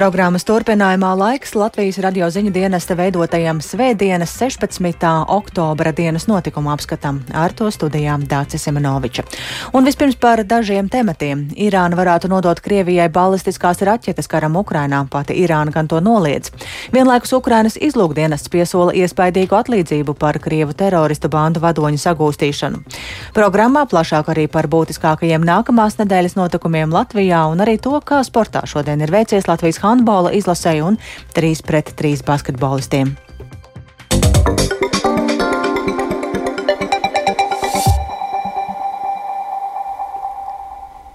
Programmas turpinājumā laiks Latvijas radio ziņu dienesta veidotajam Svētdienas 16. oktobra dienas notikuma apskatam ar to studijām Dācis Semenoviča. Un vispirms par dažiem tematiem. Irāna varētu nodot Krievijai balistiskās raķetes karam Ukrainā, pati Irāna gan to noliedz. Vienlaikus Ukrainas izlūkdienests piesola iespaidīgu atlīdzību par Krievu teroristu bandu vadoņu sagūstīšanu. Programmā plašāk arī par būtiskākajiem nākamās nedēļas notikumiem Latvijā un arī to, kā sportā šodien ir veicies Latvijas handbola izlasē un 3 pret 3 basketbolistiem.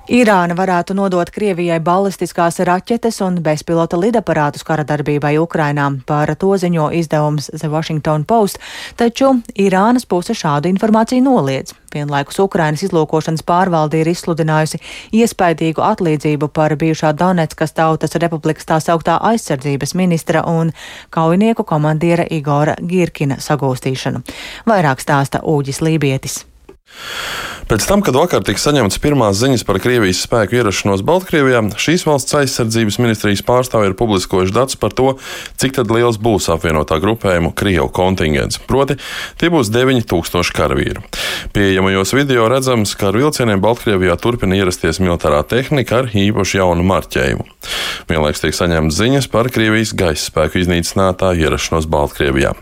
Irāna varētu nodot Krievijai balistiskās raķetes un bezpilota lidaparātus kara darbībai Ukrainā. Par to ziņo izdevums The Washington Post, taču Irānas puse šādu informāciju noliedz. Vienlaikus Ukrainas izlūkošanas pārvalde ir izsludinājusi iespaidīgu atlīdzību par bijušā Donetskas tautas republikas tā sauktā aizsardzības ministra un kaujinieku komandiera Igora Girkina sagūstīšanu. Vairāk stāsta Ūģis Lībietis. Pēc tam, kad vakar tika saņemtas pirmās ziņas par Krievijas spēku ierašanos Baltkrievijā, šīs valsts aizsardzības ministrijas pārstāvji ir publiskojuši datus par to, cik liels būs apvienotā grupējuma Krievu kontingents. Proti, tie būs 9000 karavīri. Pieejamajos video redzams, ka ar vilcieniem Baltkrievijā turpina ierasties militārā tehnika ar īpašu jaunu marķējumu. Vienlaikus tiek saņemtas ziņas par Krievijas gaisa spēku iznīcinātāju ierašanos Baltkrievijā.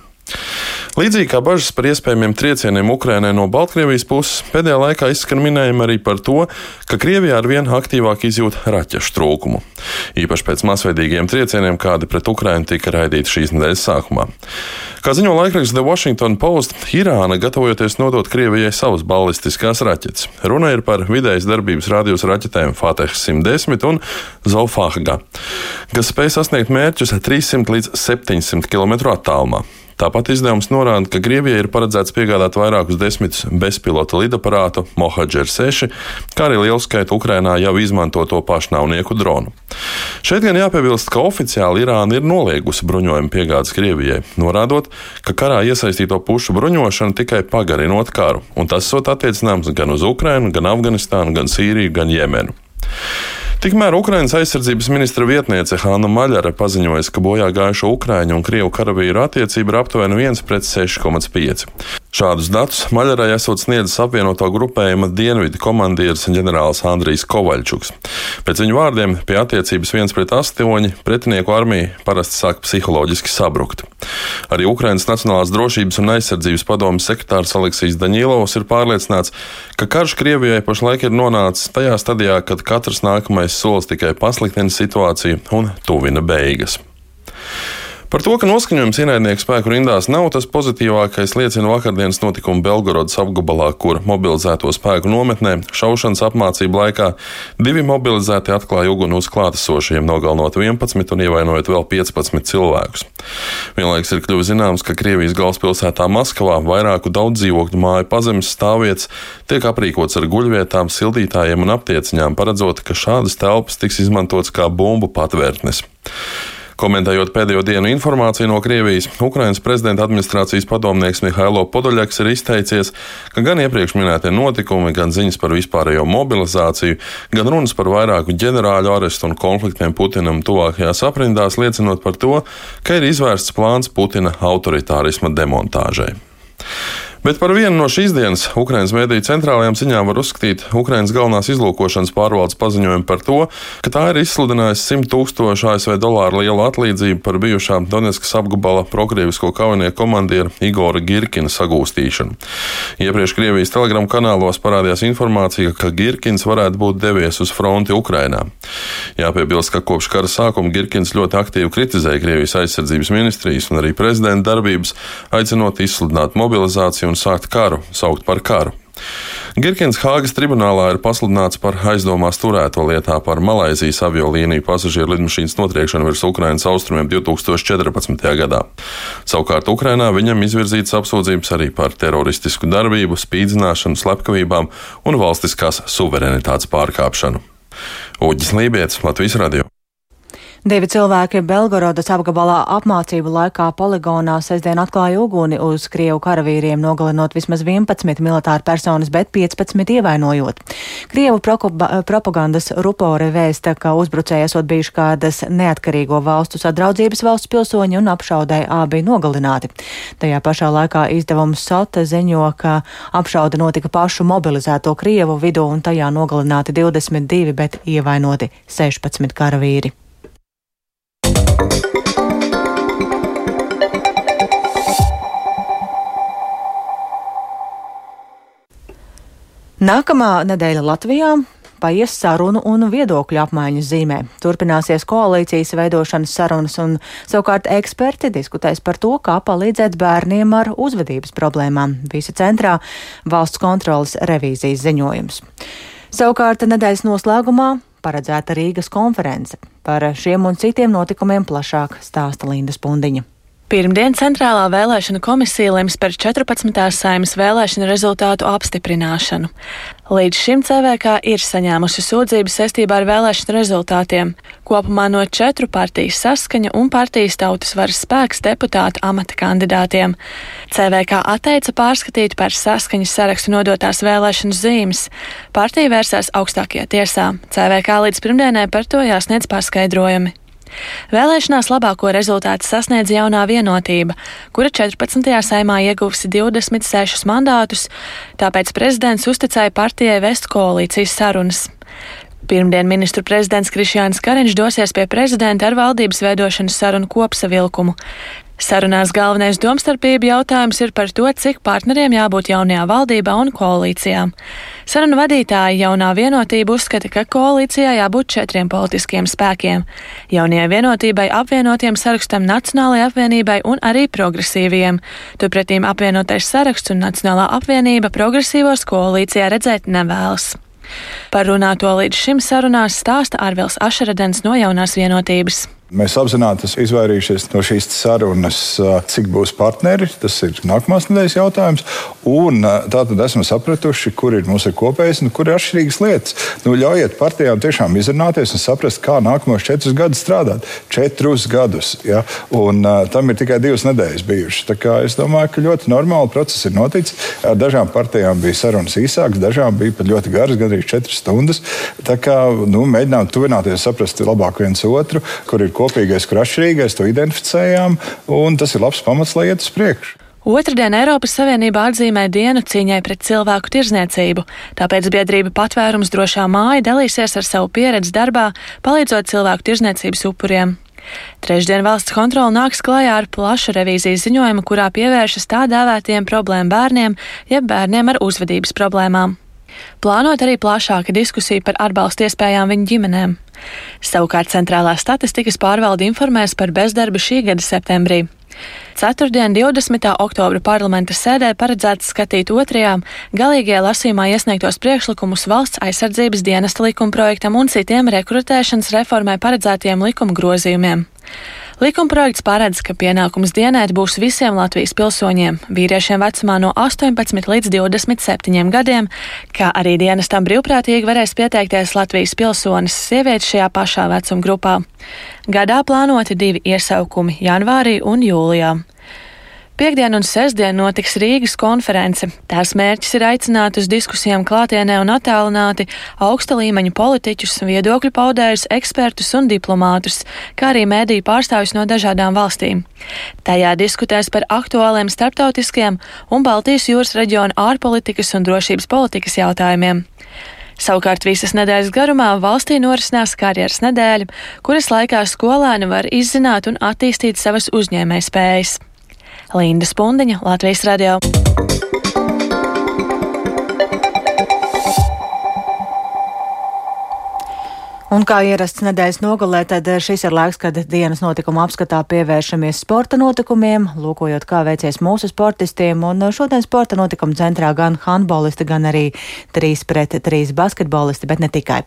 Līdzīgi kā bažas par iespējamiem triecieniem Ukrainai no Baltkrievijas puses, pēdējā laikā izskan minējumi arī par to, ka Krievijā ar vien aktīvāk izjūt raķešu trūkumu. Īpaši pēc masveidīgiem triecieniem, kādi pret Ukrainu tika raidīti šīs nedēļas sākumā. Kā ziņo laikraksts The Washington Post, Irāna gatavojoties nodot Krievijai savas balistiskās raķetes. Runa ir par vidējas darbības rādījus raķetēm Fateh 110 un Zofahga, kas spēj sasniegt mērķus 300 līdz 700 km attālumā. Tāpat izdevums norāda, ka Krievijai ir paredzēts piegādāt vairākus desmitus bezpilota lidaparātu Mohadžer 6, kā arī lielu skaitu Ukrainā jau izmantoto pašnāvnieku dronu. Šeit gan jāpiebilst, ka oficiāli Irāna ir noliegusi bruņojumu piegādes Krievijai, norādot, ka karā iesaistīto pušu bruņošana tikai pagarinot karu, un tas sot attiecināms gan uz Ukrainu, gan Afganistānu, gan Sīriju, gan Jemenu. Tikmēr Ukrainas aizsardzības ministra vietniece Hanna Maļara paziņoja, ka bojā gājušo Ukrāņu un Krievu karavīru attiecība ir aptuveni 1 pret 6,5. Šādus datus Maļarai esot sniedzis apvienoto grupējuma dienvidu komandieris ģenerālis Andrijs Kovaļčuks. Pēc viņu vārdiem pie attiecības 1 pret 8 pretinieku armija parasti sāk psiholoģiski sabrukt. Arī Ukrainas Nacionālās drošības un aizsardzības padomas sekretārs Aleksijs Daņīlovs ir pārliecināts, ka karš Krievijai pašlaik ir nonācis tajā stadijā, kad katrs nākamais solis tikai pasliktina situāciju un tuvina beigas. Par to, ka noskaņojums ienaidnieku spēku rindās nav tas pozitīvākais, liecina vakardienas notikumi Belgorodas apgabalā, kur mobilizēto spēku nometnē šaušanas apmācību laikā divi mobilizēti atklāja uguni uz klātesošiem, nogalinot 11 un ievainojot vēl 15 cilvēkus. Vienlaikus ir kļuvis zināms, ka Krievijas galvaspilsētā Maskavā vairāku daudz dzīvokļu māju pazemes stāvvietas tiek aprīkots ar guļvietām, sildītājiem un aptieciņām, paredzot, ka šādas telpas tiks izmantotas kā bumbu patvērtnes. Komentējot pēdējo dienu informāciju no Krievijas, Ukrainas prezidenta administrācijas padomnieks Mihailo Podoļaks ir izteicies, ka gan iepriekš minētie notikumi, gan ziņas par vispārējo mobilizāciju, gan runas par vairāku ģenerāļu arestu un konfliktiem Putinam tuvākajās aprindās liecinot par to, ka ir izvērsts plāns Putina autoritārisma demontāžai. Bet par vienu no šīs dienas Ukraiņas mēdīju centrālajām ziņām var uzskatīt Ukraiņas galvenās izlūkošanas pārvaldes paziņojumu par to, ka tā ir izsludinājusi 100 tūkstošu ASV dolāru lielu atlīdzību par bijušā Donetskas apgabala prokrievisko kaujinieku komandieru Igora Girkina sagūstīšanu. Iepriekš Krievijas telegramu kanālos parādījās informācija, ka Girkins varētu būt devies uz fronti Ukrainā. Jāpiebilst, ka kopš kara sākuma Girkins ļoti aktīvi kritizēja Krievijas aizsardzības ministrijas un arī prezidenta darbības, aicinot izsludināt mobilizāciju un sākt karu, saukt par karu. Girkins Hāgas tribunālā ir pasludināts par aizdomās turēto lietā par Malaisijas aviolīniju pasažieru lidmašīnas notriekšanu virs Ukrainas austrumiem 2014. gadā. Savukārt Ukrainā viņam izvirzītas apsūdzības arī par teroristisku darbību, spīdzināšanu, slepkavībām un valstiskās suverenitātes pārkāpšanu. Uģis Lībijams, Latvijas Radio. Divi cilvēki Belgorodas apgabalā apmācību laikā poligonā sestdien atklāja uguni uz Krievu karavīriem, nogalinot vismaz 11 militāru personas, bet 15 ievainojot. Krievu propagandas rupore vēsta, ka uzbrucēji esot bijuši kādas neatkarīgo valstu sadraudzības valsts pilsoņi un apšaudai abi nogalināti. Tajā pašā laikā izdevums Sota ziņo, ka apšauda notika pašu mobilizēto Krievu vidū un tajā nogalināti 22, bet ievainoti 16 karavīri. Nākamā nedēļa Latvijā paies sarunu un viedokļu apmaiņas zīmē. Turpināsies koalīcijas veidošanas sarunas, un savukārt eksperti diskutēs par to, kā palīdzēt bērniem ar uzvedības problēmām. Visa centrā valsts kontrolas revīzijas ziņojums. Savukārt nedēļas noslēgumā paredzēta Rīgas konference. Par šiem un citiem notikumiem plašāk stāsta Linda Spundiņa. Pirmdien Centrālā vēlēšana komisija lems par 14. saimas vēlēšana rezultātu apstiprināšanu. Līdz šim CVK ir saņēmusi sūdzības saistībā ar vēlēšanu rezultātiem, kopumā no četru partijas saskaņa un partijas tautas varas spēks deputātu amata kandidātiem. CVK atteica pārskatīt par saskaņas sarakstu nodotās vēlēšanu zīmes. Partija vērsās augstākajā tiesā. CVK līdz pirmdienai par to jāsniedz paskaidrojumi. Vēlēšanās labāko rezultātu sasniedz jaunā vienotība, kura 14. saimā ieguvusi 26 mandātus, tāpēc prezidents uzticēja partijai vest koalīcijas sarunas. Pirmdien ministru prezidents Krišjāns Kariņš dosies pie prezidenta ar valdības veidošanas sarunu kopsavilkumu. Sarunās galvenais domstarpība jautājums ir par to, cik partneriem jābūt jaunajā valdībā un koalīcijā. Sarunu vadītāji jaunā vienotība uzskata, ka koalīcijā jābūt četriem politiskiem spēkiem. Jaunajai vienotībai apvienotiem sarakstam Nacionālajai apvienībai un arī progresīviem. Turpretīm apvienotais saraksts un Nacionālā apvienība progresīvos koalīcijā redzēt nevēlas. Par runāto līdz šim sarunās stāsta Arvils Ašaradens no jaunās vienotības. Mēs apzināti esam izvairījušies no šīs sarunas, cik būs partneri. Tas ir nākamās nedēļas jautājums. Un tātad esam sapratuši, kur ir mūsu kopējais un kur ir atšķirīgas lietas. Nu, ļaujiet partijām tiešām izrunāties un saprast, kā nākamos četrus gadus strādāt. Četrus gadus. Ja? Un, uh, tam ir tikai divas nedēļas bijušas. Es domāju, ka ļoti normāli process ir noticis. Ar dažām partijām bija sarunas īsākas, dažām bija pat ļoti garas, gandrīz četras stundas. Tā kā nu, mēģinām tuvināties, saprast labāk viens otru, kur ir kopējais kopīgais, kur atšķirīgais, to identificējām, un tas ir labs pamats, lai iet uz priekšu. Otradien Eiropas Savienība atzīmē dienu cīņai pret cilvēku tirzniecību, tāpēc biedrība patvērums drošā māja dalīsies ar savu pieredzi darbā, palīdzot cilvēku tirzniecības upuriem. Trešdien valsts kontrola nāks klajā ar plašu revīzijas ziņojumu, kurā pievēršas tā dēvētiem problēmu bērniem, jeb bērniem ar uzvedības problēmām. Plānot arī plašāka diskusija par atbalstu iespējām viņu ģimenēm. Savukārt Centrālā statistikas pārvalde informēs par bezdarbu šī gada septembrī. Ceturtdien, 20. oktobra parlamenta sēdē paredzēts skatīt otrajā galīgajā lasījumā iesniegtos priekšlikumus valsts aizsardzības dienesta likuma projektam un citiem rekrutēšanas reformai paredzētiem likuma grozījumiem. Likumprojekts paredz, ka pienākums dienēt būs visiem Latvijas pilsoņiem, vīriešiem vecumā no 18 līdz 27 gadiem, kā arī dienestam brīvprātīgi varēs pieteikties Latvijas pilsonis sievietes šajā pašā vecuma grupā. Gadā plānoti divi iesaukumi - janvārī un jūlijā. Piektdien un sestdien notiks Rīgas konference. Tās mērķis ir aicināt uz diskusijām klātienē un attālināti augsta līmeņa politiķus, viedokļu paudējus, ekspertus un diplomātus, kā arī mēdīju pārstāvjus no dažādām valstīm. Tajā diskutēs par aktuāliem starptautiskiem un Baltijas jūras reģiona ārpolitikas un drošības politikas jautājumiem. Savukārt visas nedēļas garumā valstī norisinās karjeras nedēļa, kuras laikā skolēni var izzināt un attīstīt savas uzņēmējspējas. Linda Spundiņa, Latvijas radio. Un kā ierasts nedēļas nogalē, tad šis ir laiks, kad dienas notikuma apskatā pievēršamies sporta notikumiem, lūkojot, kā veicies mūsu sportistiem. Un šodien sporta notikuma centrā gan handbolisti, gan arī 3 pret 3 basketbolisti, bet ne tikai.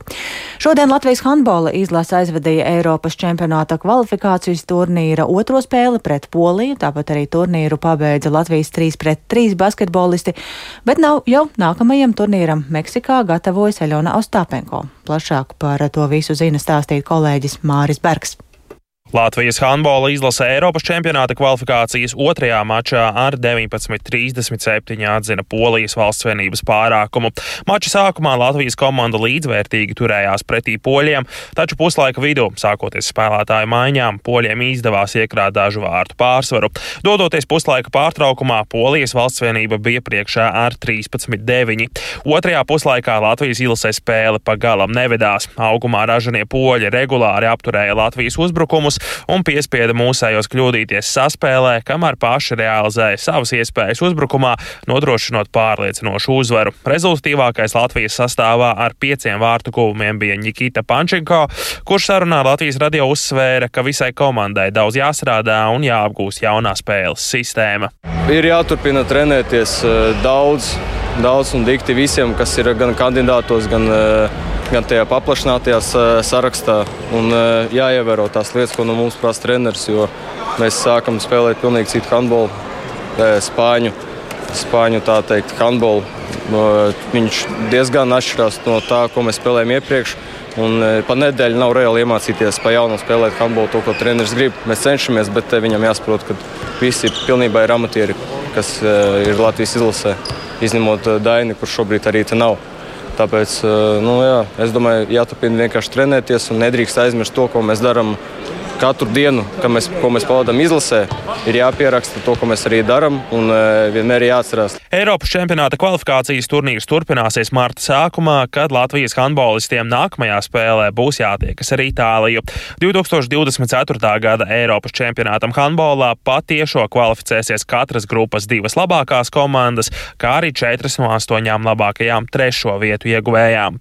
Šodien Latvijas handbola izlase aizvadīja Eiropas čempionāta kvalifikācijas turnīra otro spēli pret Poliju, tāpat arī turnīru pabeidza Latvijas 3 pret 3 basketbolisti, bet nav jau nākamajam turnīram Meksikā gatavojas Eļona Ostāpenko. Plašāk par to visu zina stāstīt kolēģis Māris Bergs. Latvijas handbola izlase Eiropas čempionāta kvalifikācijas otrajā mačā ar 19.37 atzina Polijas valsts vienības pārākumu. Mača sākumā Latvijas komanda līdzvērtīgi turējās pretī poļiem, taču puslaika vidū, sākoties spēlētāju maiņām, poļiem izdevās iekrāt dažu vārtu pārsvaru. Dodoties puslaika pārtraukumā, Polijas valsts vienība bija priekšā ar 13-9. Otrajā puslaikā Latvijas ilasē spēle pa galam nevedās. Augumā ražanie poļi regulāri apturēja Latvijas uzbrukumus uzvaras un piespieda mūsējos kļūdīties saspēlē, kamēr paši realizēja savas iespējas uzbrukumā, nodrošinot pārliecinošu uzvaru. Rezultatīvākais Latvijas sastāvā ar pieciem vārtu guvumiem bija Nikita Pančenko, kurš sarunā Latvijas radio uzsvēra, ka visai komandai daudz jāstrādā un jāapgūst jaunā spēles sistēma. Ir jāturpina trenēties eh, daudz, daudz un dikti visiem, kas ir gan kandidātos, gan uh, gan tajā paplašinātajā sarakstā. Un jāievēro tās lietas, ko no mums prasa treneris, jo mēs sākam spēlēt pilnīgi citu handbolu, spāņu, spāņu tā teikt, handbolu. Viņš diezgan atšķirās no tā, ko mēs spēlējām iepriekš. Un pa nedēļu nav reāli iemācīties pa jaunu spēlēt handbolu, to, ko treneris grib. Mēs cenšamies, bet viņam jāsaprot, ka visi pilnībā ir amatieri, kas ir Latvijas izlasē, izņemot Daini, kurš šobrīd arī te nav. Tāpēc eh, nu, jā, es domāju, jāturpina vienkārši trenēties un nedrīkst aizmirst to, ko mēs darām katru dienu, mēs, ko mēs pavadām izlasē, ir jāpieraksta to, ko mēs arī darām, un uh, vienmēr ir jāatcerās. Eiropas čempionāta kvalifikācijas turnīrs turpināsies marta sākumā, kad Latvijas handbolistiem nākamajā spēlē būs jātiekas ar Itāliju. 2024. gada Eiropas čempionātam handbolā patiešo kvalificēsies katras grupas divas labākās komandas, kā arī četras no astoņām labākajām trešo vietu ieguvējām.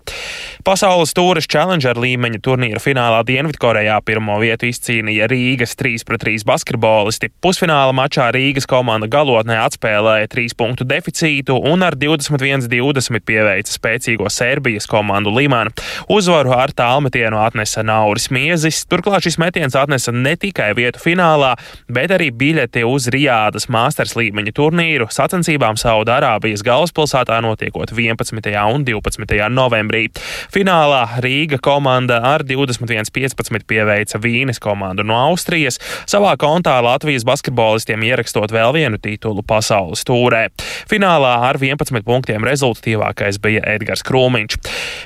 Pasaules tūres Challenger līmeņa turnīra finālā Dienvidkorejā pirmo vietu izcīnīja izcīnīja Rīgas 3-3 basketbolisti. Pusfināla mačā Rīgas komanda galotnē atspēlēja 3 punktu deficītu un ar 21-20 pieveica spēcīgo Serbijas komandu Limanu. Uzvaru ar tālmetienu atnesa Nauris Miezis. Turklāt šis metiens atnesa ne tikai vietu finālā, bet arī biļeti uz Rijādas Masters līmeņa turnīru sacensībām Saudārābijas galvaspilsētā notiekot 11. un 12. novembrī. Finālā Rīga komanda ar 21-15 pieveica Vīnes komandu komandu no Austrijas, savā kontā Latvijas basketbolistiem ierakstot vēl vienu titulu pasaules tūrē. Finālā ar 11 punktiem rezultatīvākais bija Edgars Krūmiņš.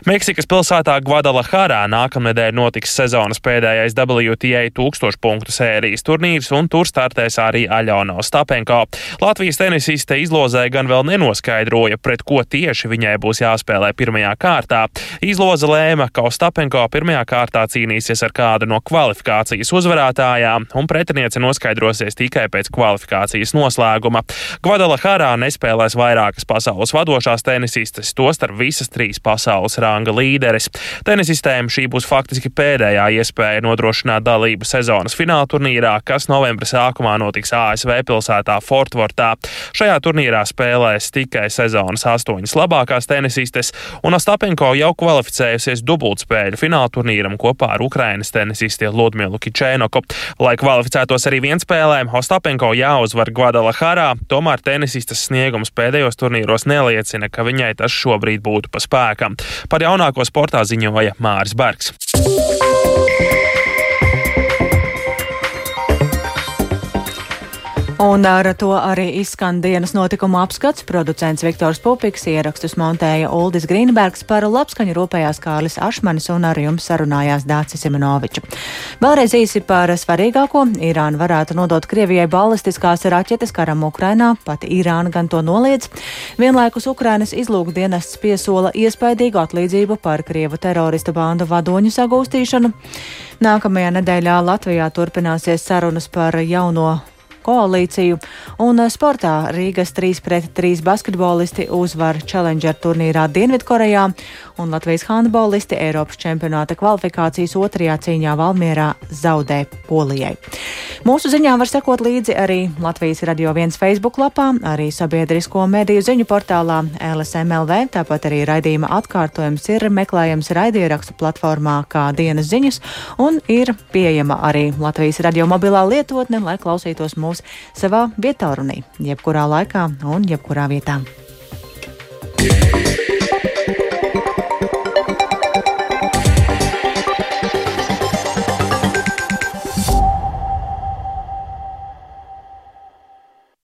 Meksikas pilsētā Guadalajarā nākamnedēļ notiks sezonas pēdējais WTA 1000 punktu sērijas turnīrs, un tur startēs arī Aļona Ostapenko. Latvijas tenisiste izlozē gan vēl nenoskaidroja, pret ko tieši viņai būs jāspēlē pirmajā kārtā. Izloze lēma, ka Ostapenko pirmajā kārtā cīnīsies ar kādu no kvalifikācijas kvalifikācijas uzvarētājām, un pretiniece noskaidrosies tikai pēc kvalifikācijas noslēguma. Gvadalaharā nespēlēs vairākas pasaules vadošās tenisistes, tostarp visas trīs pasaules ranga līderis. Tenisistēm šī būs faktiski pēdējā iespēja nodrošināt dalību sezonas fināla turnīrā, kas novembra sākumā notiks ASV pilsētā Fortvortā. Šajā turnīrā spēlēs tikai sezonas astoņas labākās tenisistes, un Ostapenko jau kvalificējusies dubultspēļu fināla turnīram kopā ar Ukrainas tenisisti Ludmilu Kičēnoku. Lai kvalificētos arī vienspēlēm, Ostapenko jāuzvar Guadalajarā, tomēr tenisistas sniegums pēdējos turnīros neliecina, ka viņai tas šobrīd būtu pa spēkam. Par jaunāko sportā ziņoja Māris Bergs. Un ar to arī izskan dienas notikuma apskats. Producents Viktors Pupiks ierakstus montēja Uldis Grīnbergs par labskaņu rūpējās Kārlis Ašmanis un ar jums sarunājās Dācis Simenoviča. Vēlreiz īsi par svarīgāko. Irāna varētu nodot Krievijai balistiskās raķetes karam Ukrainā, pat Irāna gan to noliedz. Vienlaikus Ukrainas izlūkdienests piesola iespaidīgu atlīdzību par Krievu teroristu bandu vadoņu sagūstīšanu. Nākamajā nedēļā Latvijā turpināsies sarunas par jauno koalīciju, un sportā Rīgas 3 pret 3 basketbolisti uzvar Challenger turnīrā Dienvidkorejā, un Latvijas handbolisti Eiropas čempionāta kvalifikācijas otrajā cīņā Valmierā zaudē Polijai. Mūsu ziņām var sekot līdzi arī Latvijas Radio 1 Facebook lapā, arī sabiedrisko mediju ziņu portālā LSMLV, tāpat arī raidījuma atkārtojums ir meklējams raidierakstu platformā kā dienas ziņas, un ir pieejama arī Latvijas radio mobilā lietotne, lai klausītos mūsu raidījums savā vietā runī, jebkurā laikā un jebkurā vietā. Yeah.